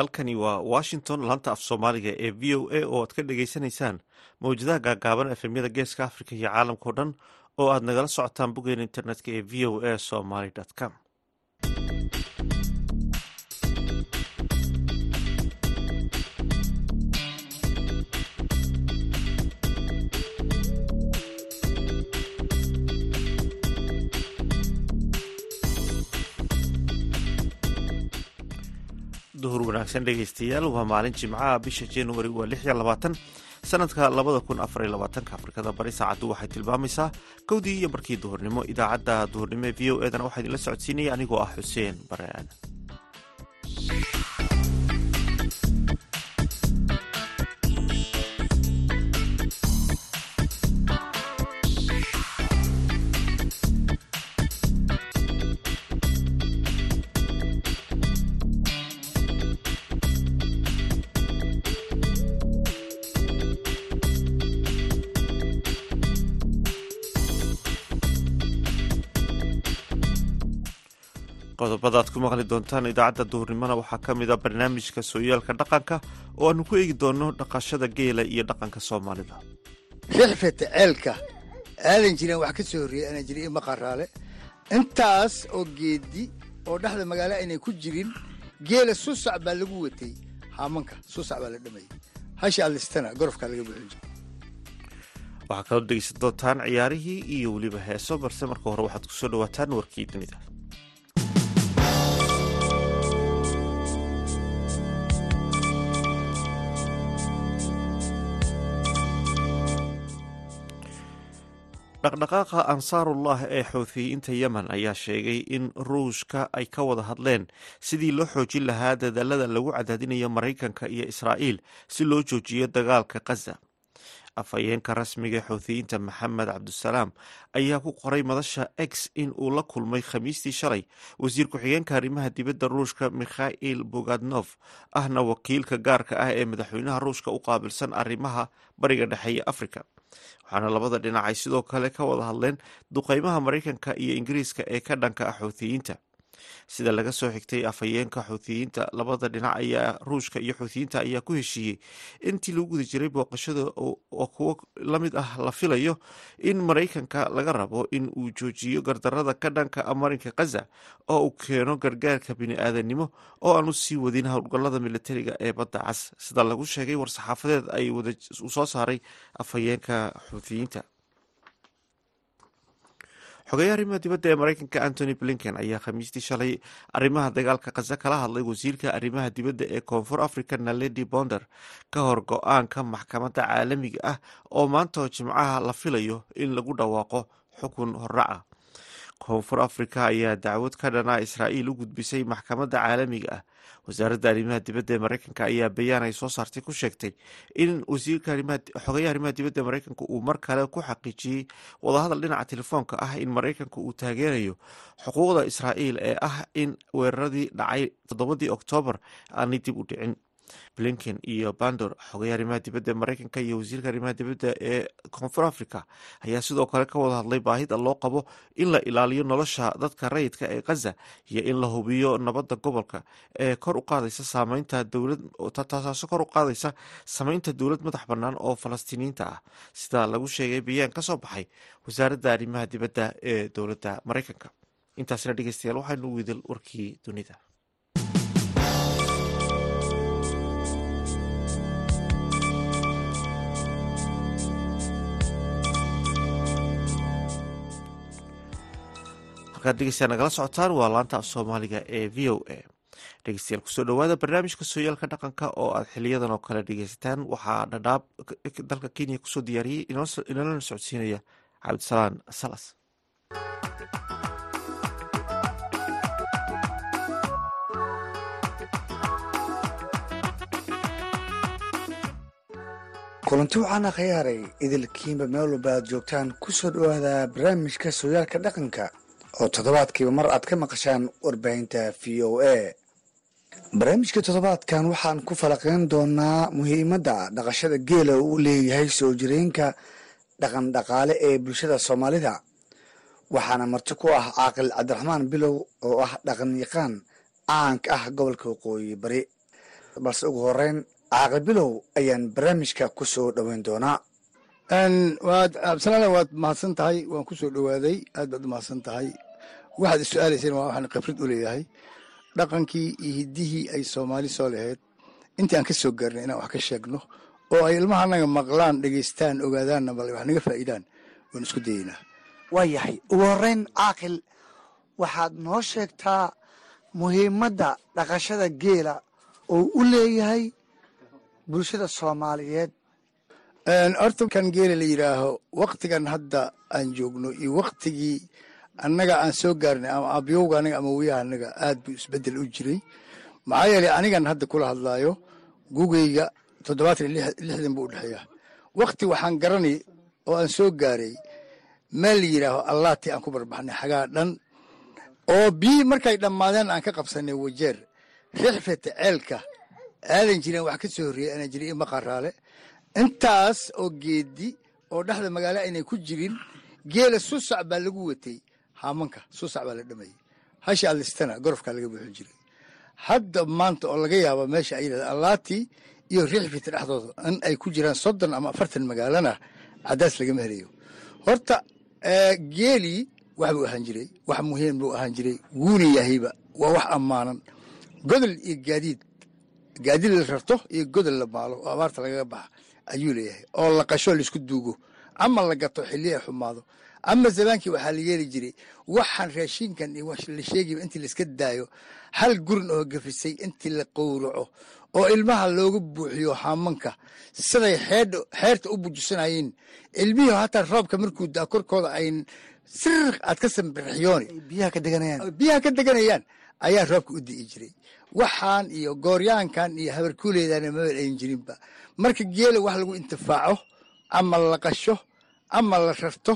halkani waa washington laanta af soomaaliga ee v o a oo aad ka dhagaysanaysaan mawjadaha gaagaaban efemyada geeska africa iyo caalamkao dhan oo aad nagala socotaan boggeena internetka ee v o a somaly com duhur wanaagsan dhegaystayaal waa maalin jimcaha bisha januari waa lix iyo labaatan sanadka labada kun afar iyo labaatanka afrikada bari saacaddu waxay tilmaamaysaa kowdii iyo barkii duhurnimo. Idaacadda duhurnimo ee v o edana waxaa idinla socodsiinaya anigoo ah xuseen bare aadan qodobada aad ku maqli doontaan idaacadda duhurnimona waxaa ka mid a barnaamijka sooyaalka dhaqanka oo aanu ku eegi doono dhaqashada geela iyo dhaqanka soomaalida. Rixfeta ceelka aadan jireen wax ka soo horreeyey aanan jirin iyo maqaraale intaas oo geedi oo dhexda magaalo aynay ku jirin geela susac baa lagu watay. Haamanka susac baa la dhamayay hasha alistana gorofkaa laga buuxin jira waxaa kaloo dhegeysan doontaan ciyaarihii iyo weliba heeso balse marka hore waxaad ku soo dhawaataan warkii dunida dhaqdhaqaaqa ansaarullah ee xouthiyiinta yemen ayaa sheegay in ruushka ay ka wada hadleen sidii loo xoojin lahaa dadaalada lagu cadaadinayo maraykanka iyo israa'iil si loo joojiyo dagaalka khaza afhayeenka rasmiga xouthiyiinta maxamed cabdusalaam ayaa ku qoray madasha x in uu la kulmay khamiistii shalay. Wasiir ku-xigeenka arrimaha dibadda ruushka mikhail bogadnof ahna wakiilka gaarka ah ee madaxweynaha ruushka u qaabilsan arrimaha bariga dhexe iyo afrika waxaana labada dhinac ay sidoo kale ka wada hadleen duqeymaha maraykanka iyo ingiriiska ee ka dhanka ah sida laga soo xigtay afhayeenka xuuthiyiinta labada dhinac ayaa ruushka iyo xuuthiyiinta ayaa ku heshiiyey. Intii lagu guda jiray booqashada oo kuwo la mid ah la filayo in maraykanka laga rabo in uu joojiyo gardarada ka dhanka marinka khaza oo uu keeno gargaarka bini-aadanimo oo aan u sii wadin howlgallada militariga ee badda cas. Sida lagu sheegay war-saxaafadeed ay wada uu soo saaray afhayeenka xuuthiyiinta xogeeyaha arrimaha dibadda ee maraykanka antony blinken ayaa khamiistii shalay arrimaha dagaalka khaza kala hadlay wasiirka arrimaha dibadda ee koonfur africa naledi bonder ka hor go'aanka maxkamadda caalamiga ah oo maanta jimcaha la filayo in lagu dhawaaqo xukun horraca koonfur africa ayaa dacwad ka dhanaa israa'iil u gudbisay maxkamadda caalamiga ah. Wasaaradda arrimaha dibadda ee maraykanka ayaa bayaan ay soo saartay ku sheegtay in wasiirka xogeeyaha arrimaha dibadda ee maraykanka uu mar kale ku xaqiijiyey wadahadal dhinaca telefoonka ah in maraykanka uu taageerayo xuquuqda israa'iil ee ah in weeraradii dhacay toddobadii oktoobar aanay dib u dhicin blinken iyo bandor xogeeya arrimaha dibadda ee maraykanka iyo wasiirka arrimaha dibadda ee koonfur africa ayaa sidoo kale ka wada hadlay baahida loo qabo in la ilaaliyo nolosha dadka rayidka ee khaza iyo in la hubiyo nabadda gobolka ee kor u qaadaysa saameynta dowlad taasoo kor u qaadaysa sameynta dowlad madax bannaan oo falastiiniyiinta ah. Sida lagu sheegay bayaan ka soo baxay wasaaradda arrimaha dibadda ee dowladda maraykanka. Intaasina dhegeystayaal waxaynu widil warkii dunida halkaad dhegeystayaa nagala socotaan waa laanta af soomaaliga ee v o a. Dhegeystayaal ku soo dhawaada barnaamijka sooyaalka dhaqanka oo aad xiliyadan oo kale dhegeysataan waxaa dhadhaab dalka kenya ku soo diyaariyey inalana socodsiinaya cabdisalaan salas. Kulanti waxaan akhyaaray idilkiinba meel walba aad joogtaan ku soo dhowaada barnaamijka sooyaalka dhaqanka oo toddobaadkiiba mar aad ka maqashaan warbaahinta v o a. Barnaamijka toddobaadkan waxaan ku falaqeyn doonaa muhiimadda dhaqashada geela uu leeyahay soo jireenka dhaqan dhaqaale ee bulshada soomaalida. Waxaana marti ku ah caaqil cabdiraxmaan bilow oo ah dhaqan yaqaan caanka ah gobolka waqooyi bari. Balse ugu horeyn caaqibilow ayaan barnaamijka ku soo dhoweyn doonaa. Waad absalaana waad mahadsan tahay waan ku soo dhowaaday aad baad u mahadsan tahay waxaad is-su-aalayseen waa waxaan khibrad u leeyahay. Dhaqankii iyo hiddihii ay soomaali soo lahayd intii aan ka soo gaarnay inaan wax ka sheegno oo ay ilmaha anaga maqlaan dhegeystaan ogaadaanna bal wax naga faa'iidaan waan isku dayeynaa. Waa yahay. Ugu horeyn caaqil waxaad noo sheegtaa muhiimadda dhaqashada geela oo u leeyahay bulshada soomaaliyeed. Horta kan geela la yidhaaho waktigan hadda aan joogno iyo waktigii annaga aan soo gaarnay ama abyowga anaga ama wiyaha anaga aad buu isbeddel u jiray. Maxaa yeelay anigan hadda kula hadlaayo gugayga toddobaatan iyo lixdan buu u dhexeeyaa wakti waxaan garanay oo aan soo gaaray meel la yidhaaho allaati aan ku barbaxnay xagaa dhan oo bii markay dhammaadeen aan ka qabsanay wajeer rixfeta ceelka aadan jirin wax ka soo horreeyay aanan jirin iyo maqaraale intaas oo geedi oo dhexda magaalo aynay ku jirin geela susac baa lagu watay haamanka susac baa la dhamayay hasha alistana gorofkaa laga buuxin jiray. Hadda maanta oo laga yaaba meesha ay yidhahda allaati iyo rixfeta dhexdooda in ay ku jiraan soddon ama afartan magaalana cadaas lagama helayo horta geelii wax buu ahaan jiray wax muhiim buu ahaan jiray wuuna yahayba waa wax ammaanan. Godol iyo gaadiid gaadiid la rarto iyo godol la maalo oo abaarta lagaga baxa ayuu leeyahay. Oo la qasho la isku duugo ama la gato xilli xumaado ama zamaankii waxaa la yeeli jiray waxaan raashinkan iyo la sheegayba intii laiska daayo hal gurin oo gafisay intii la qowraco oo ilmaha looga buuxiyo haamanka siday xeerta u bujisanayeen ilmihii hataa roobka markuu daa korkooda ayn siriq aad ka sambirxiyooni biyaha ka deganayaan biyaha ka deganayaan ayaa roobka u di'i jiray. Waxaan iyo gooryaankan iyo habarkuuleedana mabel ayn jirinba. Marka geela wax lagu intifaaco ama la qasho ama la rarto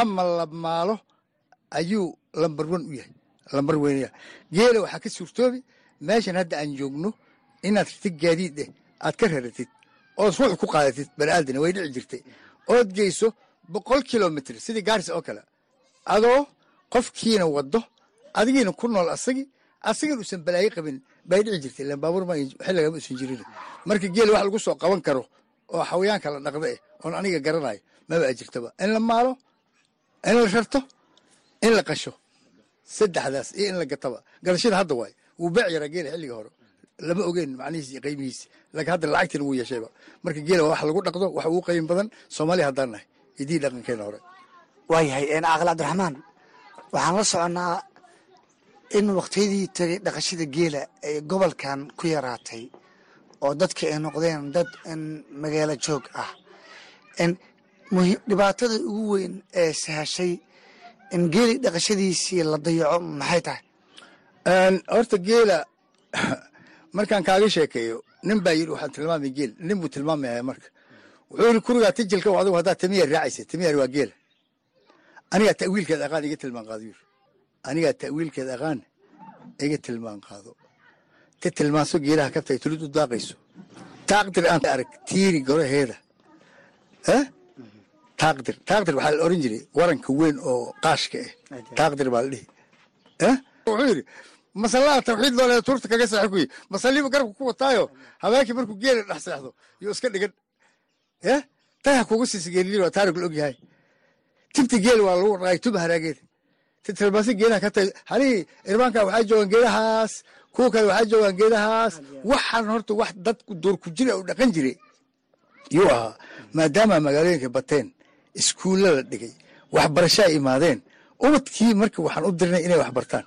ama la maalo ayuu lambar wan u yahay. Lambar weynaya geela waxaa ka suurtoobi meeshan hadda aan joogno inaad rirtid gaadiid eh aad ka raratid ood ruux ku qaadatid baniaadana way dhici jirtay. Ood geyso boqol kilomitr sidii gaaris oo kale. Adoo qofkiina wado adigiina ku nool asagii asagan uusan balaayo qabin bay dhici jirtay. Ilan baabuur ma xilligama usan jirin. Marka geel wax lagu soo qaban karo oo xawayaanka la dhaqda eh oon aniga garanayo maba ajirtaba in la maalo in la rarto in la qasho saddexdaas iyo in la gataba gadashada hadda waay wuu beec yaraa geela xilliga hore lama ogeyn macnihiis iyo qiimihiis laakiin hadda lacagtina wuu yeeshayba marka geela waa wax lagu dhaqdo wax ugu qiim badan soomaaliya haddaan nahay idii dhaqankeena hore waayahay caaqil cabdiraxmaan waxaan la soconnaa in wakhtiyadii tagay dhaqashada geela ay gobolkan ku yaraatay oo dadka ay noqdeen dad magaalo joog ah dhibaatada ugu weyn ee sahashay in geeli dhaqashadiisii la dayaco maxay tahay? Horta geela markaan kaaga sheekeeyo nin baa yidhi waxaan tilmaamay geel. Nin buu tilmaamaya marka. Wuxuu yidhi kurigaa tijilka adigu haddaa tamiyaar raacaysa tamiyaar waa geela. Anigaa ta'wiilkeed aqaan iga tilmaan qaado yiri anigaa ta'wiilkeed aqaan iga tilmaan qaado. Ka tilmaanso geelaha kabtay tulid u daaqayso. Taaqdir aan arag tiiri goraheeda eh taaqdir taaqdir waxaa la oran jiray waranka weyn oo qaashka ah taaqdir baa la dhihi. Eh? Wuxuu yidhi masalada tawxiid loo leeda tuurta kaga seexo kuyi masaliiba garabka ku wataayo. Habeenkii markuu geela dhex seexdo yuu iska dhigan. Eh? Tayha kuga siisa geelilii waa taarigu la og yahay tibti geel waa lagu dhaqay tuba haraageeda titilmaasi geedaha ka tay halihii irmaanka waxaa joogaan geedahaas kuwa kale waxaa joogaan geedahaas waxaan horta wax dadku door ku jira u dhaqan jiray yuu ahaa. Maadaama magaalooyinka bateen iskuulla la dhigay waxbarasho ay imaadeen. Ubadkii marka waxaan u dirnay inay wax bartaan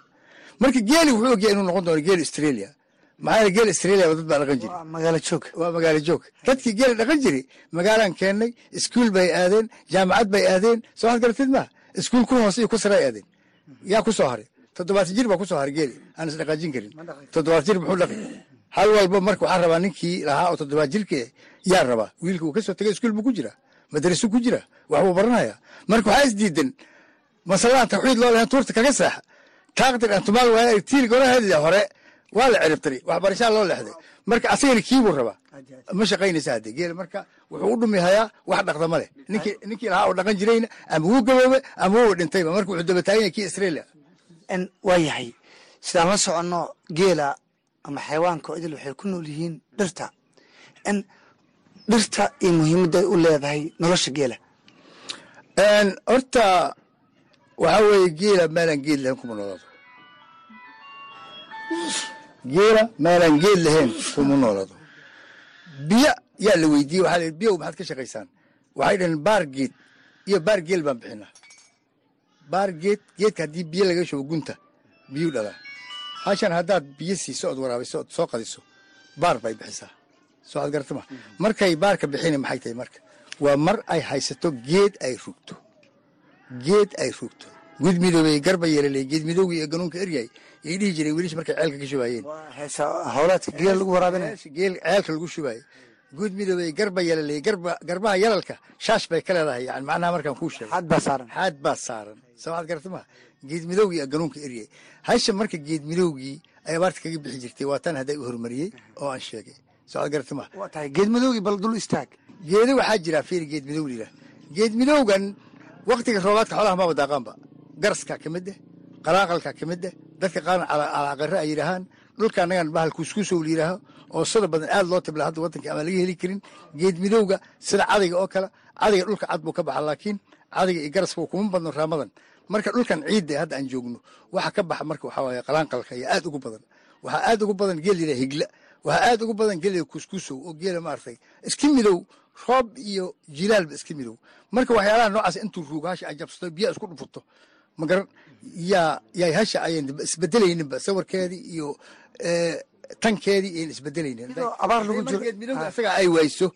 marka geeli wuxuu ogyahay inuu noqon doono geel australia. Maxaa geel australia dad baa dhaqan jiri waa magaalo joog. Dadkii geela dhaqan jiri magaalaan keennay iskuul bay aadeen jaamacad bay aadeen. Soo had garatid maa iskuul ku hoose iyo ku sare ay aadeen. Yaa ku soo haray. Toddobaatan jir baa ku soo haray geeli. Aan is dhaqaajin karin toddobaatan jir muxuu dhaqi hal walba marka waxaa rabaa ninkii lahaa oo toddobaat jirka yaa rabaa. Wiilka uu ka soo tegay iskuul buu ku jiraa madrasu ku jira wax buu baranaya marka waxaa isdiidan masalaan tawxiid loo lahayn tuurta kaga saaxa taaqdir aan tumaal waaya tiiri goraheedii hore waa la ciribtiray waxbarashaa loo leexday marka asagana kiibuu rabaa ma shaqaynaysa hadde geel marka wuxuu u dhumi hayaa wax dhaqda leh ninkii ninkii lahaa oo dhaqan jirayna ama wuu gaboobe ama wuu dhintayba marka wuxuu daba taagan yahay kii australia waa yahay sidaan la soconno geela ama xayawaanka idil waxay ku nool yihiin dhirta dhirta iyo muhiimadda u leedahay nolosha geela. Horta waxaa weeye geela meelaan geed lahayn kuma noolado geela meelaan geed lahayn kuma noolado biyo yaa la weydiiyey waxaa la biyow maxaad ka shaqaysaan? Waxay dhaheen baar geed iyo baar geel baan bixinaa. Baar geed geedka haddii biyo laga shubo gunta biyuu dhalaa. Hashan haddaad biyo siiso ood waraabiso ood soo qadiso baar bay bixisaa soo ad garata ma. Markay baarka bixina maxay tahay marka? Waa mar ay haysato geed ay rugto. Geed ay rugto. Gud midoobey garba yeelaley geed midowgii ee ganuunka eryay yay dhihi jireen welish markay ceelka ka shubaayeen. Ceelka lagu shubaayey gud midoobey garba yeelaley garba garbaha yalalka shaash bay ka leedahay yani macnaha markaan kuu saaran. Xaad baa saaran. Samaad garata ma. Geed midowgii ee ganuunka eryay hasha marka geed midowgii ay abaarta kaga bixi jirtay waa tan hadday u horumariyey oo aan sheegay samaad garata ma waa tahay geed madowgii bal dul istaag. Geedo waxaa jira fiiri geed midow lilah geed midowgan waktiga roobaadka xoolaha maba daaqaanba garaskaa ka mid eh qalaaqalkaa ka mid eh dadka qaarna calaaqare ay yidhaahaan dhulka annagan bahal kuuskuusow la yidhaaho oo sada badan aad loo tibla hadda waddanka ama laga heli karin. Geed midowga sida cadayga oo kale cadayga dhulka cad buu ka baxa laakiin cadayga iyo garaska kuma badno raamadan. Marka dhulkan ciidda hadda aan joogno waxa ka baxa marka waxaa waaye qalaanqalka ayaa aad ugu badan. Waxaa aad ugu badan geel yidhaha higla waxaa aad ugu badan geela kuuskuusow oo geela maaragtay iska midow roob iyo jilaalba iska midow. Marka waxyaalaha noocaas intuu ruugo hasha ay jabsato biyaa isku dhufurto magaran yaa yaay hasha ayan isbedelayninba sawirkeedii iyo tankeedii ayan isbedelaynin abaar lagu jiro. Geed midowga isaga ay wayso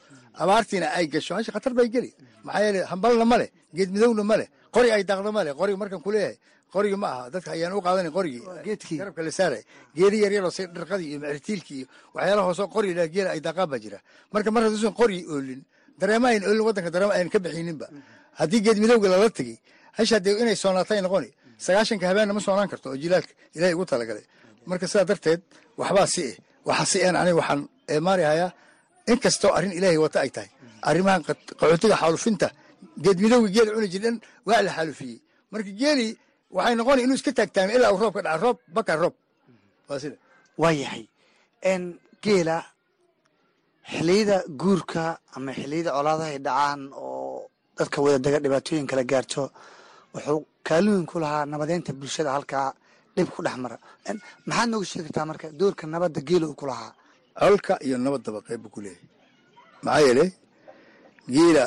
abaartiina ay gasho hasha khatar bay geli. Maxaa yeele hambalna ma leh geed midowna ma leh qori ay daaqda ma leh qoriga markaan kuleeyahay qorigi ma aha. Dadka ayaan u qaadanay qorigii geedkii. garabka la saaray. geedi yaryaroo si dhirqadii iyo macritiilkii iyo waxyaalaha hoosoo qori la geela ay daaqaan baa jira. Marka mar hadduusan qori oolin dareema ayn oolin waddanka dareema ayn ka bixininba haddii geed midowga lala tegey hasha dee inay soonaatay noqoni sagaashanka habeenna ma soonaan karto oo jilaalka ilaahay ugu talagalay. Marka sidaa darteed waxbaa si eh waxa si en aniga waxaan eemaari hayaa in kastoo arrin ilaahay wata ay tahay. Arrimahan qat- qaxootiga xaalufinta geed midowga geela cuni jirdhan waa la xaalufiyey. Marka geelii waxay noqoni inuu iska taagtaamay ilaa uu roob ka dhaca roob baka roob. Waa sida. Waa yahay. N geela xiliyada guurka ama xiliyada colaadaha ay dhacaan oo dadka wadadaga dhibaatooyin kala gaarto wuxuu kaalin weyn ku lahaa nabadeynta bulshada halkaa dhib ku dhex mara. Maxaad nooga sheegi kartaa marka doorka nabadda geela uu ku lahaa? Colka iyo nabadaba qayb buu ku leeyahay. Maxaa yeelay geela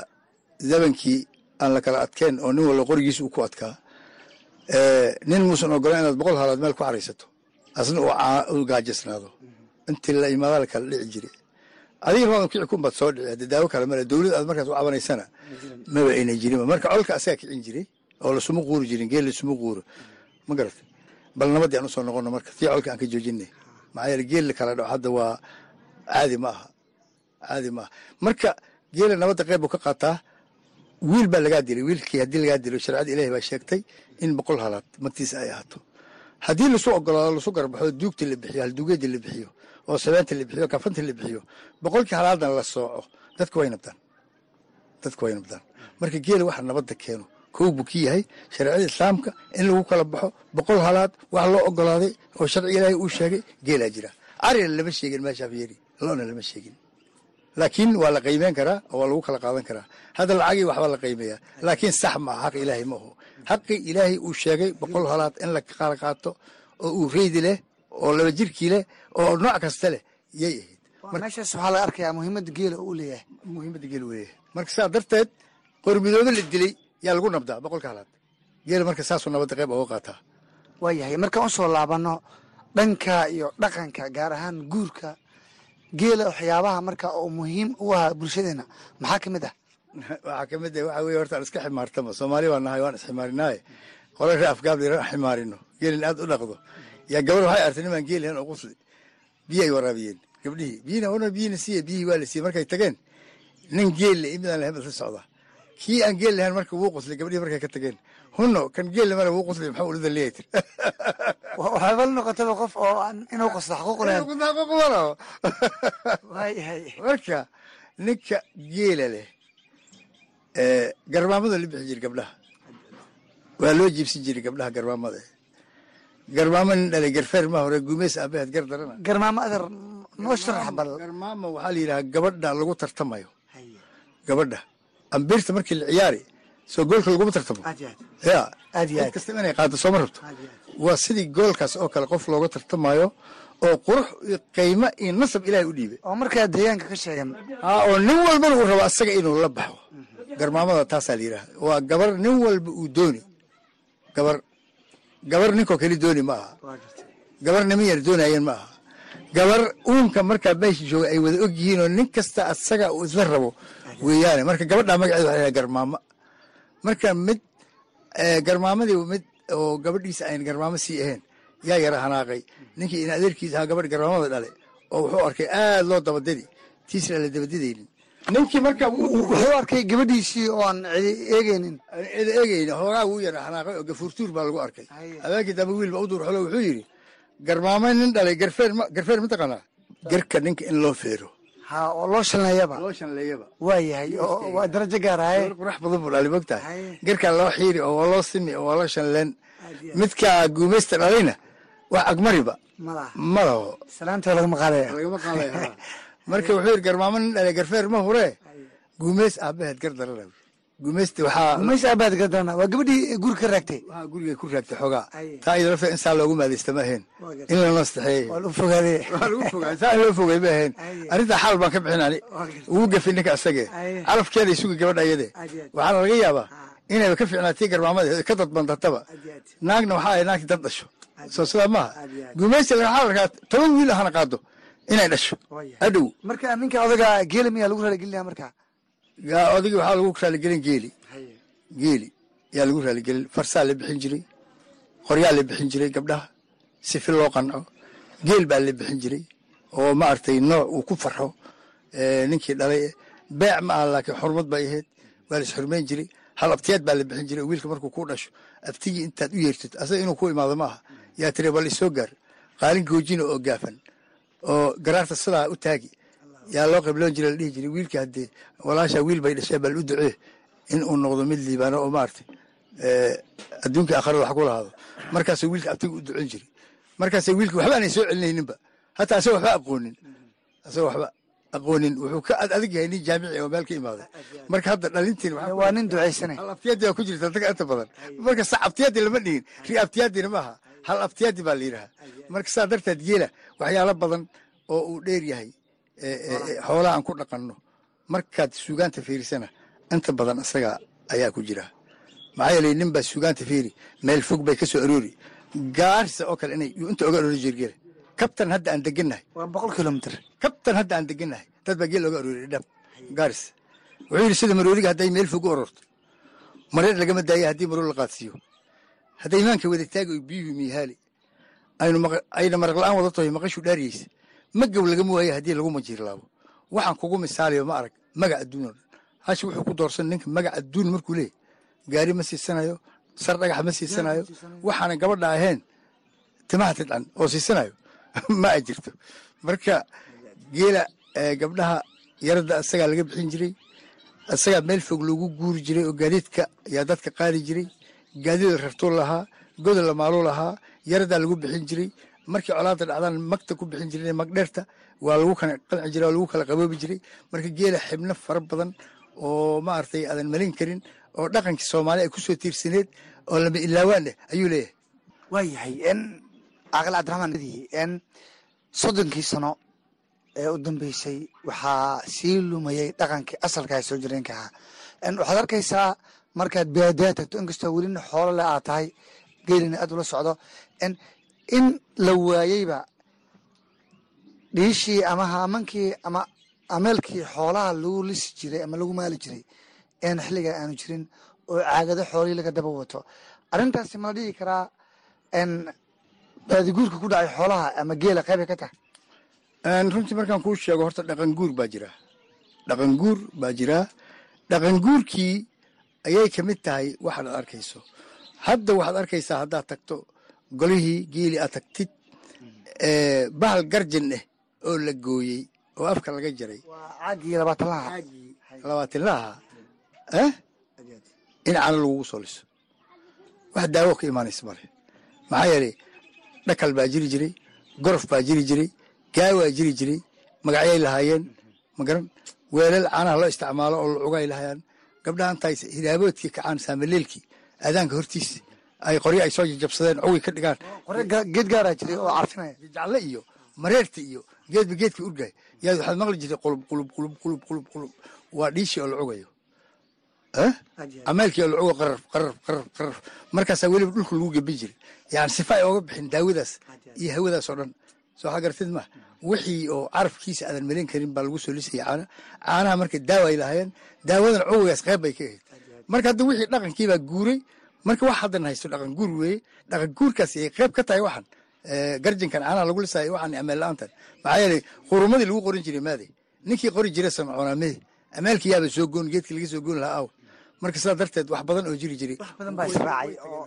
zabankii aan la kala adkeen oo nin walba qorigiisa uu ku adkaa nin muusan ogolan inaad boqol halaad meel ku xaraysato asna uu gaajasnaado intii la imaadaa la kala dhici jire adiga maadan kici kunbaad soo dhici hadda daawo kale male dowlad aad markaas u cabanaysana maba ayna jirinba marka colka asagaa kicin jiray oo lasuma quuri jirin geel lasuma quuro ma garata bal nabadii aan u soo noqono marka tii colka aan ka joojinay. Maxaa yeele geel la kala dhaco hadda waa caadi ma aha. Caadi ma aha. Marka geela nabadda qayb buu ka qaataa wiil baa lagaa dilay wiilkii haddii lagaa dilo sharcada ilaahi baa sheegtay in boqol halaad magtiisa ay ahaato. Haddii lasu ogolaado lasu garbaxo duugta la bixiyo halduugeeda la bixiyo oo sabeenta la bixiyo kafanta la bixiyo boqolkii halaadan la sooco. Dadka way nabdaan dadka way nabdaan marka geela waxa nabadda keeno kow buu ki yahay shareecada islaamka in lagu kala baxo boqol halaad wax loo ogolaaday oo sharci ilaahay uu sheegay geelaa jira. Arina lama sheegin meeshaaf yeeri loona lama sheegin laakiin waa la qiimeyn karaa oo waa lagu kala qaadan karaa. Hadda lacagii waxbaa la qiimeeyaa. Laakiin sax ma aha xaq ilaahay ma aho xaqii ilaahay uu sheegay boqol halaad in la kala qaato oo uu reydi leh oo laba jirkii leh oo nooc kasta leh yay ahayd. Meeshaas waxaa laga arkayaa muhiimadda geela uu leeyahay. Muhiimadda geel weeye marka saa darteed qormidoobe la dilay yaa lagu nabdaa boqolka halaad. Geela marka saasuu nabadda qayb ooga qaataa. Waa yahay markaan u soo laabano dhanka iyo dhaqanka gaar ahaan guurka geela waxyaabaha marka uu muhiim u ahaa bulshadeena. Maxaa ka mid ah? Waxaa ka mid ah waxaa weeye horta aan iska ximaartama. Soomaali baan nahay waan isximaarinaaye qole ree afgaabli aan ximaarino. Geelin aad u dhaqdo. Yaa gabar waxay artay nimaan geel lahayn oo qusli biyo ay waraabiyeen gabdhihii. Biyina ona biyina siiye biyihii waa la siiyey. Markay tageen nin geel le imidaan lahayn isla socda. Kii aan geel lahayn marka wuu quslay gabdhihii markay ka tageen. Hunno kan geel lamana wuu quslay maxaa ulida leeyahay tir waxaaba la noqotaba qof oo aan inuu waa yahay marka ninka geela leh garmaamada la bixi jiray gabdhaha. Waa loo jiibsin jiray gabdhaha garmaamada. Garmaamo nin dhalay garfeer ma hore guumeys aabaheed gar darana. Garmaamo adeer noo sharax bal. Garmaamo waxaa la yidhaha gabadha lagu tartamayo. Gabadha. Ambirta markii la ciyaari soo goolka laguma tartamo. Ya cid kasta inay qaado sooma rabto waa sidii goolkaas oo kale qof looga tartamayo oo qurux iyo qiimo iyo nasab ilaahay u dhiibay. Oo markaa deegaanka ka sheegan. Oo nin walbana uu rabo asaga inuu la baxo. Garmaamada taasaa la yidhaha waa gabar nin walba uu dooni. Gabar gabar ninkoo keli dooni ma aha. Gabar niman yar doonayeen ma aha. Gabar uunka markaa meesha jooga ay wada og yihiin oo nin kasta asaga uu isla rabo weeyaane. Marka gabadhaa magaceeda yidhaha garmaamo. Marka mid eh, garmaamadii mid oo gabadhiisa ayn garmaamo sii ahayn yaa yara hanaaqay. Ninkii in adeerkiisa ahaa gabadh garmaamada dhale oo wuxuu arkay aad loo dabadadi tiisna la dabadidaynin. Ninkii marka wuxuu arkay gabadhiisii oo aan cidi eegaynin. Cida eegayna hoogaa wuu yara hanaaqay oo gafuurtuur baa lagu arkay. Habeenkii dambe wiil ba u duur xolo wuxuu yidhi garmaamo nin dhalay garfeer garfeer ma taqaanaa? Garka ninka in loo feero ha oo loo shalneeyaba loo shanleeyaba waa yahay waa darajo gaaraye gabar qurax badan buu dhali mogtahay Haye. garkaa loo xiiri oo waa loo simi oo waa loo shanleen midka guumaysta dhalayna wax agmariba. Malaha ma laho salaanta lagama qaadaya lagama qaaday haa. marka wuxuu yidhi garmaamo nin dhalay garfeer ma hure guumays aabaheed gar darana guumaysta waxaa umays aabaad gadana waa gabadhii guri ka raagtay. Waxaa guriga ku raagtay xoogaa. Taa iyada lafta in saa loogu maadaysta ma ahayn. Waa in lanoo saxeeyey waa lagu fogaadee waa lagu fogaa saa in loo fogay ma ahayn. Arrintaa xaal baan ka bixin ani Waa ugu gafi ninka asage Haye. calafkeeda sugi gabadha iyade waxaana laga yaabaa Ah. inayba ka fiicnaatii garmaamada ka dadbandataba. Naagna waxaa ay naagti dad dhasho. Soo sidaa maaha. Gumaysiga waxaa la arkaa toban wiil ahana qaado inay dhasho. Waa adhow marka ninka odaga geela miyaa lagu raaligelinaya marka gaa odagii waxaa lagu raaligelin geeli. Geeli yaa lagu raaligelin. Farsaa la bixin jiray. Qoryaa la bixin jiray gabdhaha. Sifi loo qanco. Geel baa la bixin jiray. Oo maaragtay nooc uu ku farxo. Ninkii dhalay beec ma aha laakiin xurmad bay ahayd. Waa la isxurmayn jiray. Hal abtiyaad baa la bixin jiray. Oo wiilka markuu ku dhasho abtigii intaad u yeertid. Asaga inuu ku imaado ma aha. Yaa tiri bal isoo gaar. Qaalin goojina oo gaafan. Oo garaarta sidaa u taagi yaa loo qibloon jiray la dhihi jiray wiilka haddee walaashaa wiil bay dhasheen bal u ducee in uu noqdo mid liibaano oo maaragtay eh, adduunka aakhirada wax ku lahaado. Markaasuu wiilka abtiga u ducin jiray. Markaasay wiilka waxba aanay soo celinayninba. Hataa asagoo waxba aqoonin. Asagoo waxba aqoonin. Wuxuu ka ad adag yahay nin jaamici oo meel ka imaaday. Marka hadda dhalintiin waa nin ducaysanay hal abtiyaadi ku jirta dadka inta badan. Marka sa abtiyaadi lama dhigin ri abtiyaadina maaha hal abtiyaadi baa la yidhaha marka saa darteed geela waxyaalo badan oo uu dheer yahay xoolaha aan ku dhaqanno markaad suugaanta fiirisana inta badan isaga ayaa ku jira. Maxaa yeelay nin baa suugaanta fiiri meel fog bay ka soo aroori. Gaarisa oo kale inay inta oga aroori jir geela kabtan hadda aan degannahay waa boqol kilomitr kabtan hadda aan degannahay dad baa geel looga arooriy dhab gaaris wuxuu yidhi sida maroodiga hadday meel fog u ororto mareer lagama daaya haddii maroor la qaadsiiyo. Hadday imaanka wada taagi biyuhu miihaali. Aynu ayna maraq la'aan wada tahay maqashu dhaariyeysa magaw lagama waayo haddii lagu majiirlaabo waxaan kugu misaaliyo ma arag magac adduun oo dhan. Hashi wuxuu ku doorsan ninka magac adduun markuu leeyahy gaari ma siisanayo sar dhagax ma siisanayo. Waxaana gabadha ahayn timaha tidcan oo siisanayo. Ma ay jirto. Marka geela eh, gabdhaha yaradda isagaa laga bixin jiray. Isagaa meel fog loogu guuri jiray oo gaadiidka yaa dadka qaadi jiray. Gaadida rartuu lahaa goda la maaluu lahaa yaradaa lagu bixin jiray markii colaada dhacdaan magta ku bixin jiray magdheerta waa lagu kala qanci jiray waa lagu kala qaboobi jiray. Marka geela xibno fara badan oo maaragtay aadan malin karin oo dhaqankii soomaali ay ku soo tiirsaneed oo lama ilaawaan eh ayuu leeyahay. Waa yahay n caaqil cabdiraxmaan n soddonkii sano ee u dambeysay waxaa sii lumayay dhaqankii asalka soo jireenka ahaa. Waxaad arkaysaa markaad baadiyaa tagto inkastoo welina xoolo le aad tahay geelina aad ula socdo. N in la waayeyba dhiishii ama haamankii ama ameelkii xoolaha lagu lisi jiray ama lagu maali jiray een xilliga aanu jirin oo caagado xoolihii laga daba wato. Arrintaasi ma la dhihi karaa n baadiguurka ku dhacay xoolaha ama geela qeybay ka tahay? Runtii markaan kuu sheego horta dhaqan guur baa jira. Dhaqan guur baa jiraa dhaqan guurkii ayay ka mid tahay waxaad arkayso. Hadda waxaad arkaysaa haddaad tagto golihii geeli aad tagtid ee, bahal garjan eh oo la gooyey oo afka laga jaray. Labaatinlaha eh? In cano lagugu soo liso. Wax daawo ka imaanaysa male maxaa yeelay dhakal baa jiri jiray gorof baa jiri jiray gaawaa jiri jiray magacyay lahaayeen. Magaran weelal caanaha loo isticmaalo oo lacugay lahaayaan gabdhaha intaay hidaaboodkii kacaan saamaleelkii aadaanka hortiisa ay qoryo ay soo jajabsadeen cowi ka dhigaan. Geed gaaraa jiray oo carfinaya jacle iyo mareerta iyo geedba geedka urgay yaad waxaad maqli jirtay qulub qulub qulub qulub qulub qulub. Waa dhiishii oo la cugayo ameelkii oo la cugo qaraf qaraf qaraf qaraf markaasaa weliba dhulka lagu gebin jiray yani sifa ay ooga bixin daawadaas iyo hawadaas oo dhan. Soo garatid ma wixii oo carafkiisa aadan melin karin baa lagu soo lisayay caana. Caanaha marka daawa ay lahaayeen daawadan cuwigaas qayb bay ka ahayd. Marka hadda wixii dhaqankii baa guuray marka wax haddan haysto dhaqan guur weeye dhaqan guurkaas ay qayb ka tahay waxan garjinkan caanaha lagu lisaayo waxan ameel la'aantan maxaa yeelay qurumadii lagu qorin jiray maade. Ninkii qori jira samcoonaa mede ameelkii yaaba soo goon geedkii laga soo goon lahaa aw. Marka sidaa darteed wax badan oo jiri jiray.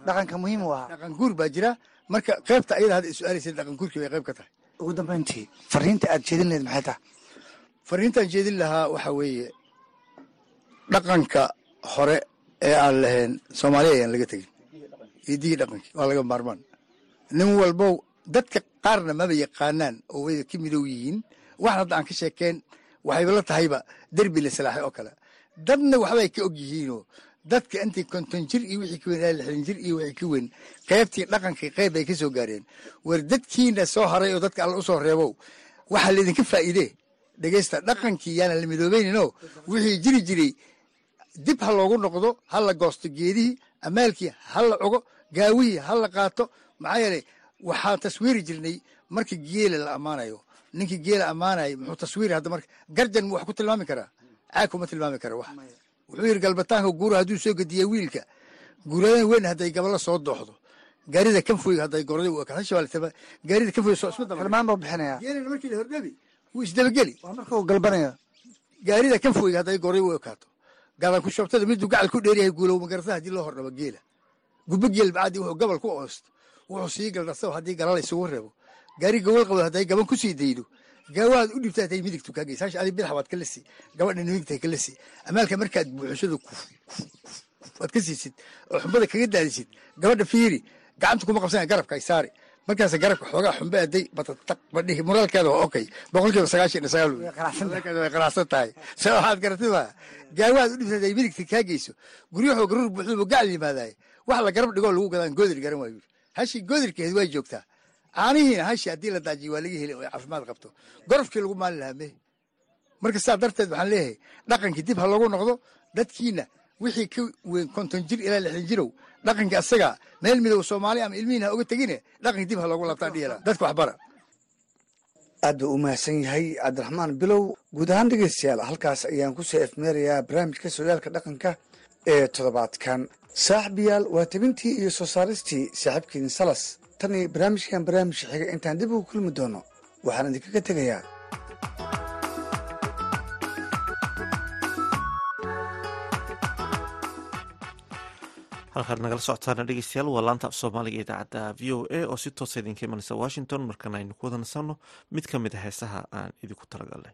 Dhaqanka muhiim u ahaa. Dhaqan guur baa jira. Marka qaybta ayada hadda is-aalaysa dhaqan guurkii bay qayb ka tahay. Ugu dambeyntii fariinta aad jeedin lahayd maxay tahay? Fariintaan jeedin lahaa waxaa weeye dhaqanka hore ee aan lahayn soomaaliya ayaan laga tegin. Hidigii dhaqankii waa laga maarmaan. Nin walbow dadka qaarna maba yaqaanaan oo way ka midow yihiin. Waxan hadda aan ka sheekeen waxayba la tahayba derbi la salaaxay oo kale. Dadna waxbay ka og yihiinoo dadka intii konton jir iyo wixii ka weyn ilaa jir iyo wixii ka weyn qaybtii dhaqankii qayb bay ka soo gaareen. War dadkiina soo haray oo dadka alla u soo reebow waxaa laydinka faa'iidee? Dhegeysta dhaqankii yaana la midoobayninoo? Wixii jiri jiray dib ha loogu noqdo ha la goosto geedihii amaalkii ha la cugo gaawihii ha la qaato. Maxaa yeelay waxaan taswiiri jirnay marka geela la ammaanayo ninkii geela ammaanayo muxuu taswiiri hadda marka garjan wax ku tilmaami karaa caag kuma tilmaami kara wax. Wuxuu yidhi galbataanka guura hadduu soo gediya wiilka guuradan weyn hadday gabalo soo dooxdo. Gaarida kanfoyga hadday gorday gaarida kanfoyga soo isma buu bixinayaa. Markii la hordhabi wuu isdabageli waa galbanayo gaarida kanfoyga hadday gorday u ekaato gadan ku shobtada miduu gacal ku dheeryahay guulow magarata haddii loo hordhabo geela? Gubbo geel bacadii wuxuu gabal ku oosto wuxuu sii galdhasaba haddii galala isugu reebo. Gaari gawal qabo hadday gaban ku sii daydo. Gaawaad u dhibta hatay midigtu kaa geysa hash adi bidax waad ka lisi gabadha midigta ka lisi amaalka markaad buuxisado waad ka siisid oo xumbada kaga daadisid gabadha fiiri gacanta kuma qabsana garabka ay saari markaas garabka xoogaa xumbe aday badhihi muraalkeeda waa okay. Boqolkiiba sagaashan iyo sagaal way qanacsan tahay. Se waxaad garatid gaawaad u dhibta haday midigta kaa geyso guryaxoo garuur buuxdubu gacal yimaadaay wax la garab dhigoo lagu gadaan goodir garan waayu hashi goodirkeed way joogtaa. Caanihiina hashi haddii la daajiyo waa laga heli oo caafimaad qabto. Gorofkii lagu maalin lahaa me marka saa darteed waxaan leeyahay dhaqankii dib ha loogu noqdo dadkiina wixii ka weyn konton jir ilaa lixdan jirow dhaqankii asaga meel midow soomaali ama ilmihiin ha oga tegine dhaqankii dib ha loogu laabtaa dhiyala dadka waxbara aad buu u mahadsan yahay cabdiraxmaan bilow. Guud ahaan dhegeystayaal halkaas ayaan ku soo efmeerayaa barnaamijka sooyaalka dhaqanka ee toddobaadkan. Saaxiibayaal waa tabintii iyo soo saaristii saaxiibkiin salas. Tan iyo barnaamijkan barnaamijka xiga intaan dib ugu kulmi doono. Waxaan idinkaga tegayaa halkaad nagala socotaana dhegeystayaal waa laanta af soomaaliga idaacadda v o a oo si toosa idinka imanaysa washington markana aynu ku wada nasanno mid ka mid a heesaha aan idinku talagalnay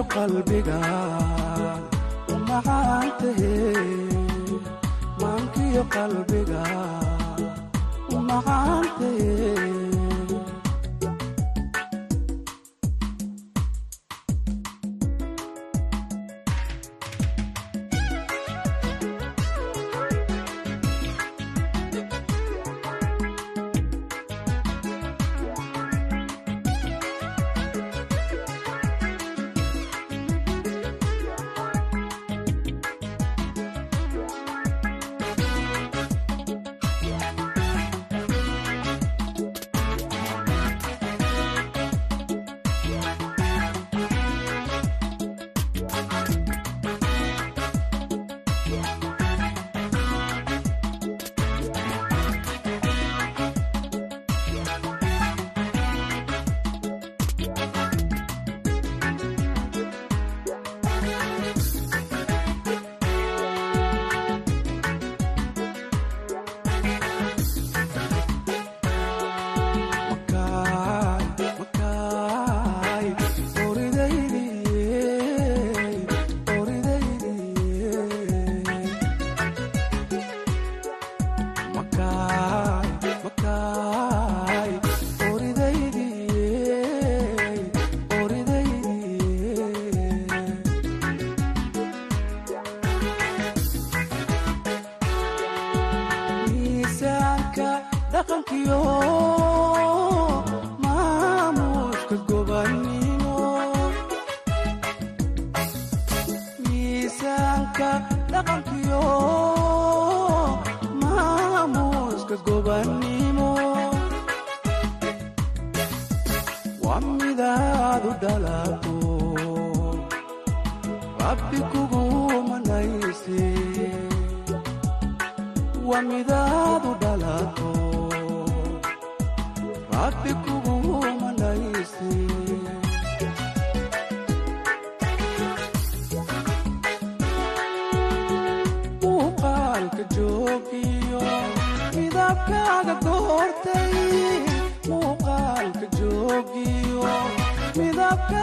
maankiyo qalbiga umacaantahe maankiyo qalbiga miisaanka maamuuska gobannimo waa midaadu dhalato rabbi kugu manayse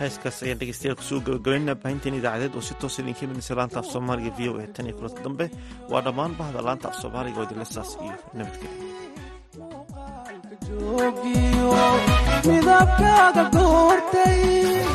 heeskaas ayaan dhegeystayaal ku soo gabagabaynaa baahinteen idaacadeed oo si toosa idinka imanaysa laanta af soomaaliga v o a tan iyo kulanka dambe. Waa dhammaan bahda laanta af soomaaliga oo idinla saas iyo nabadgelya midabkaaga doortay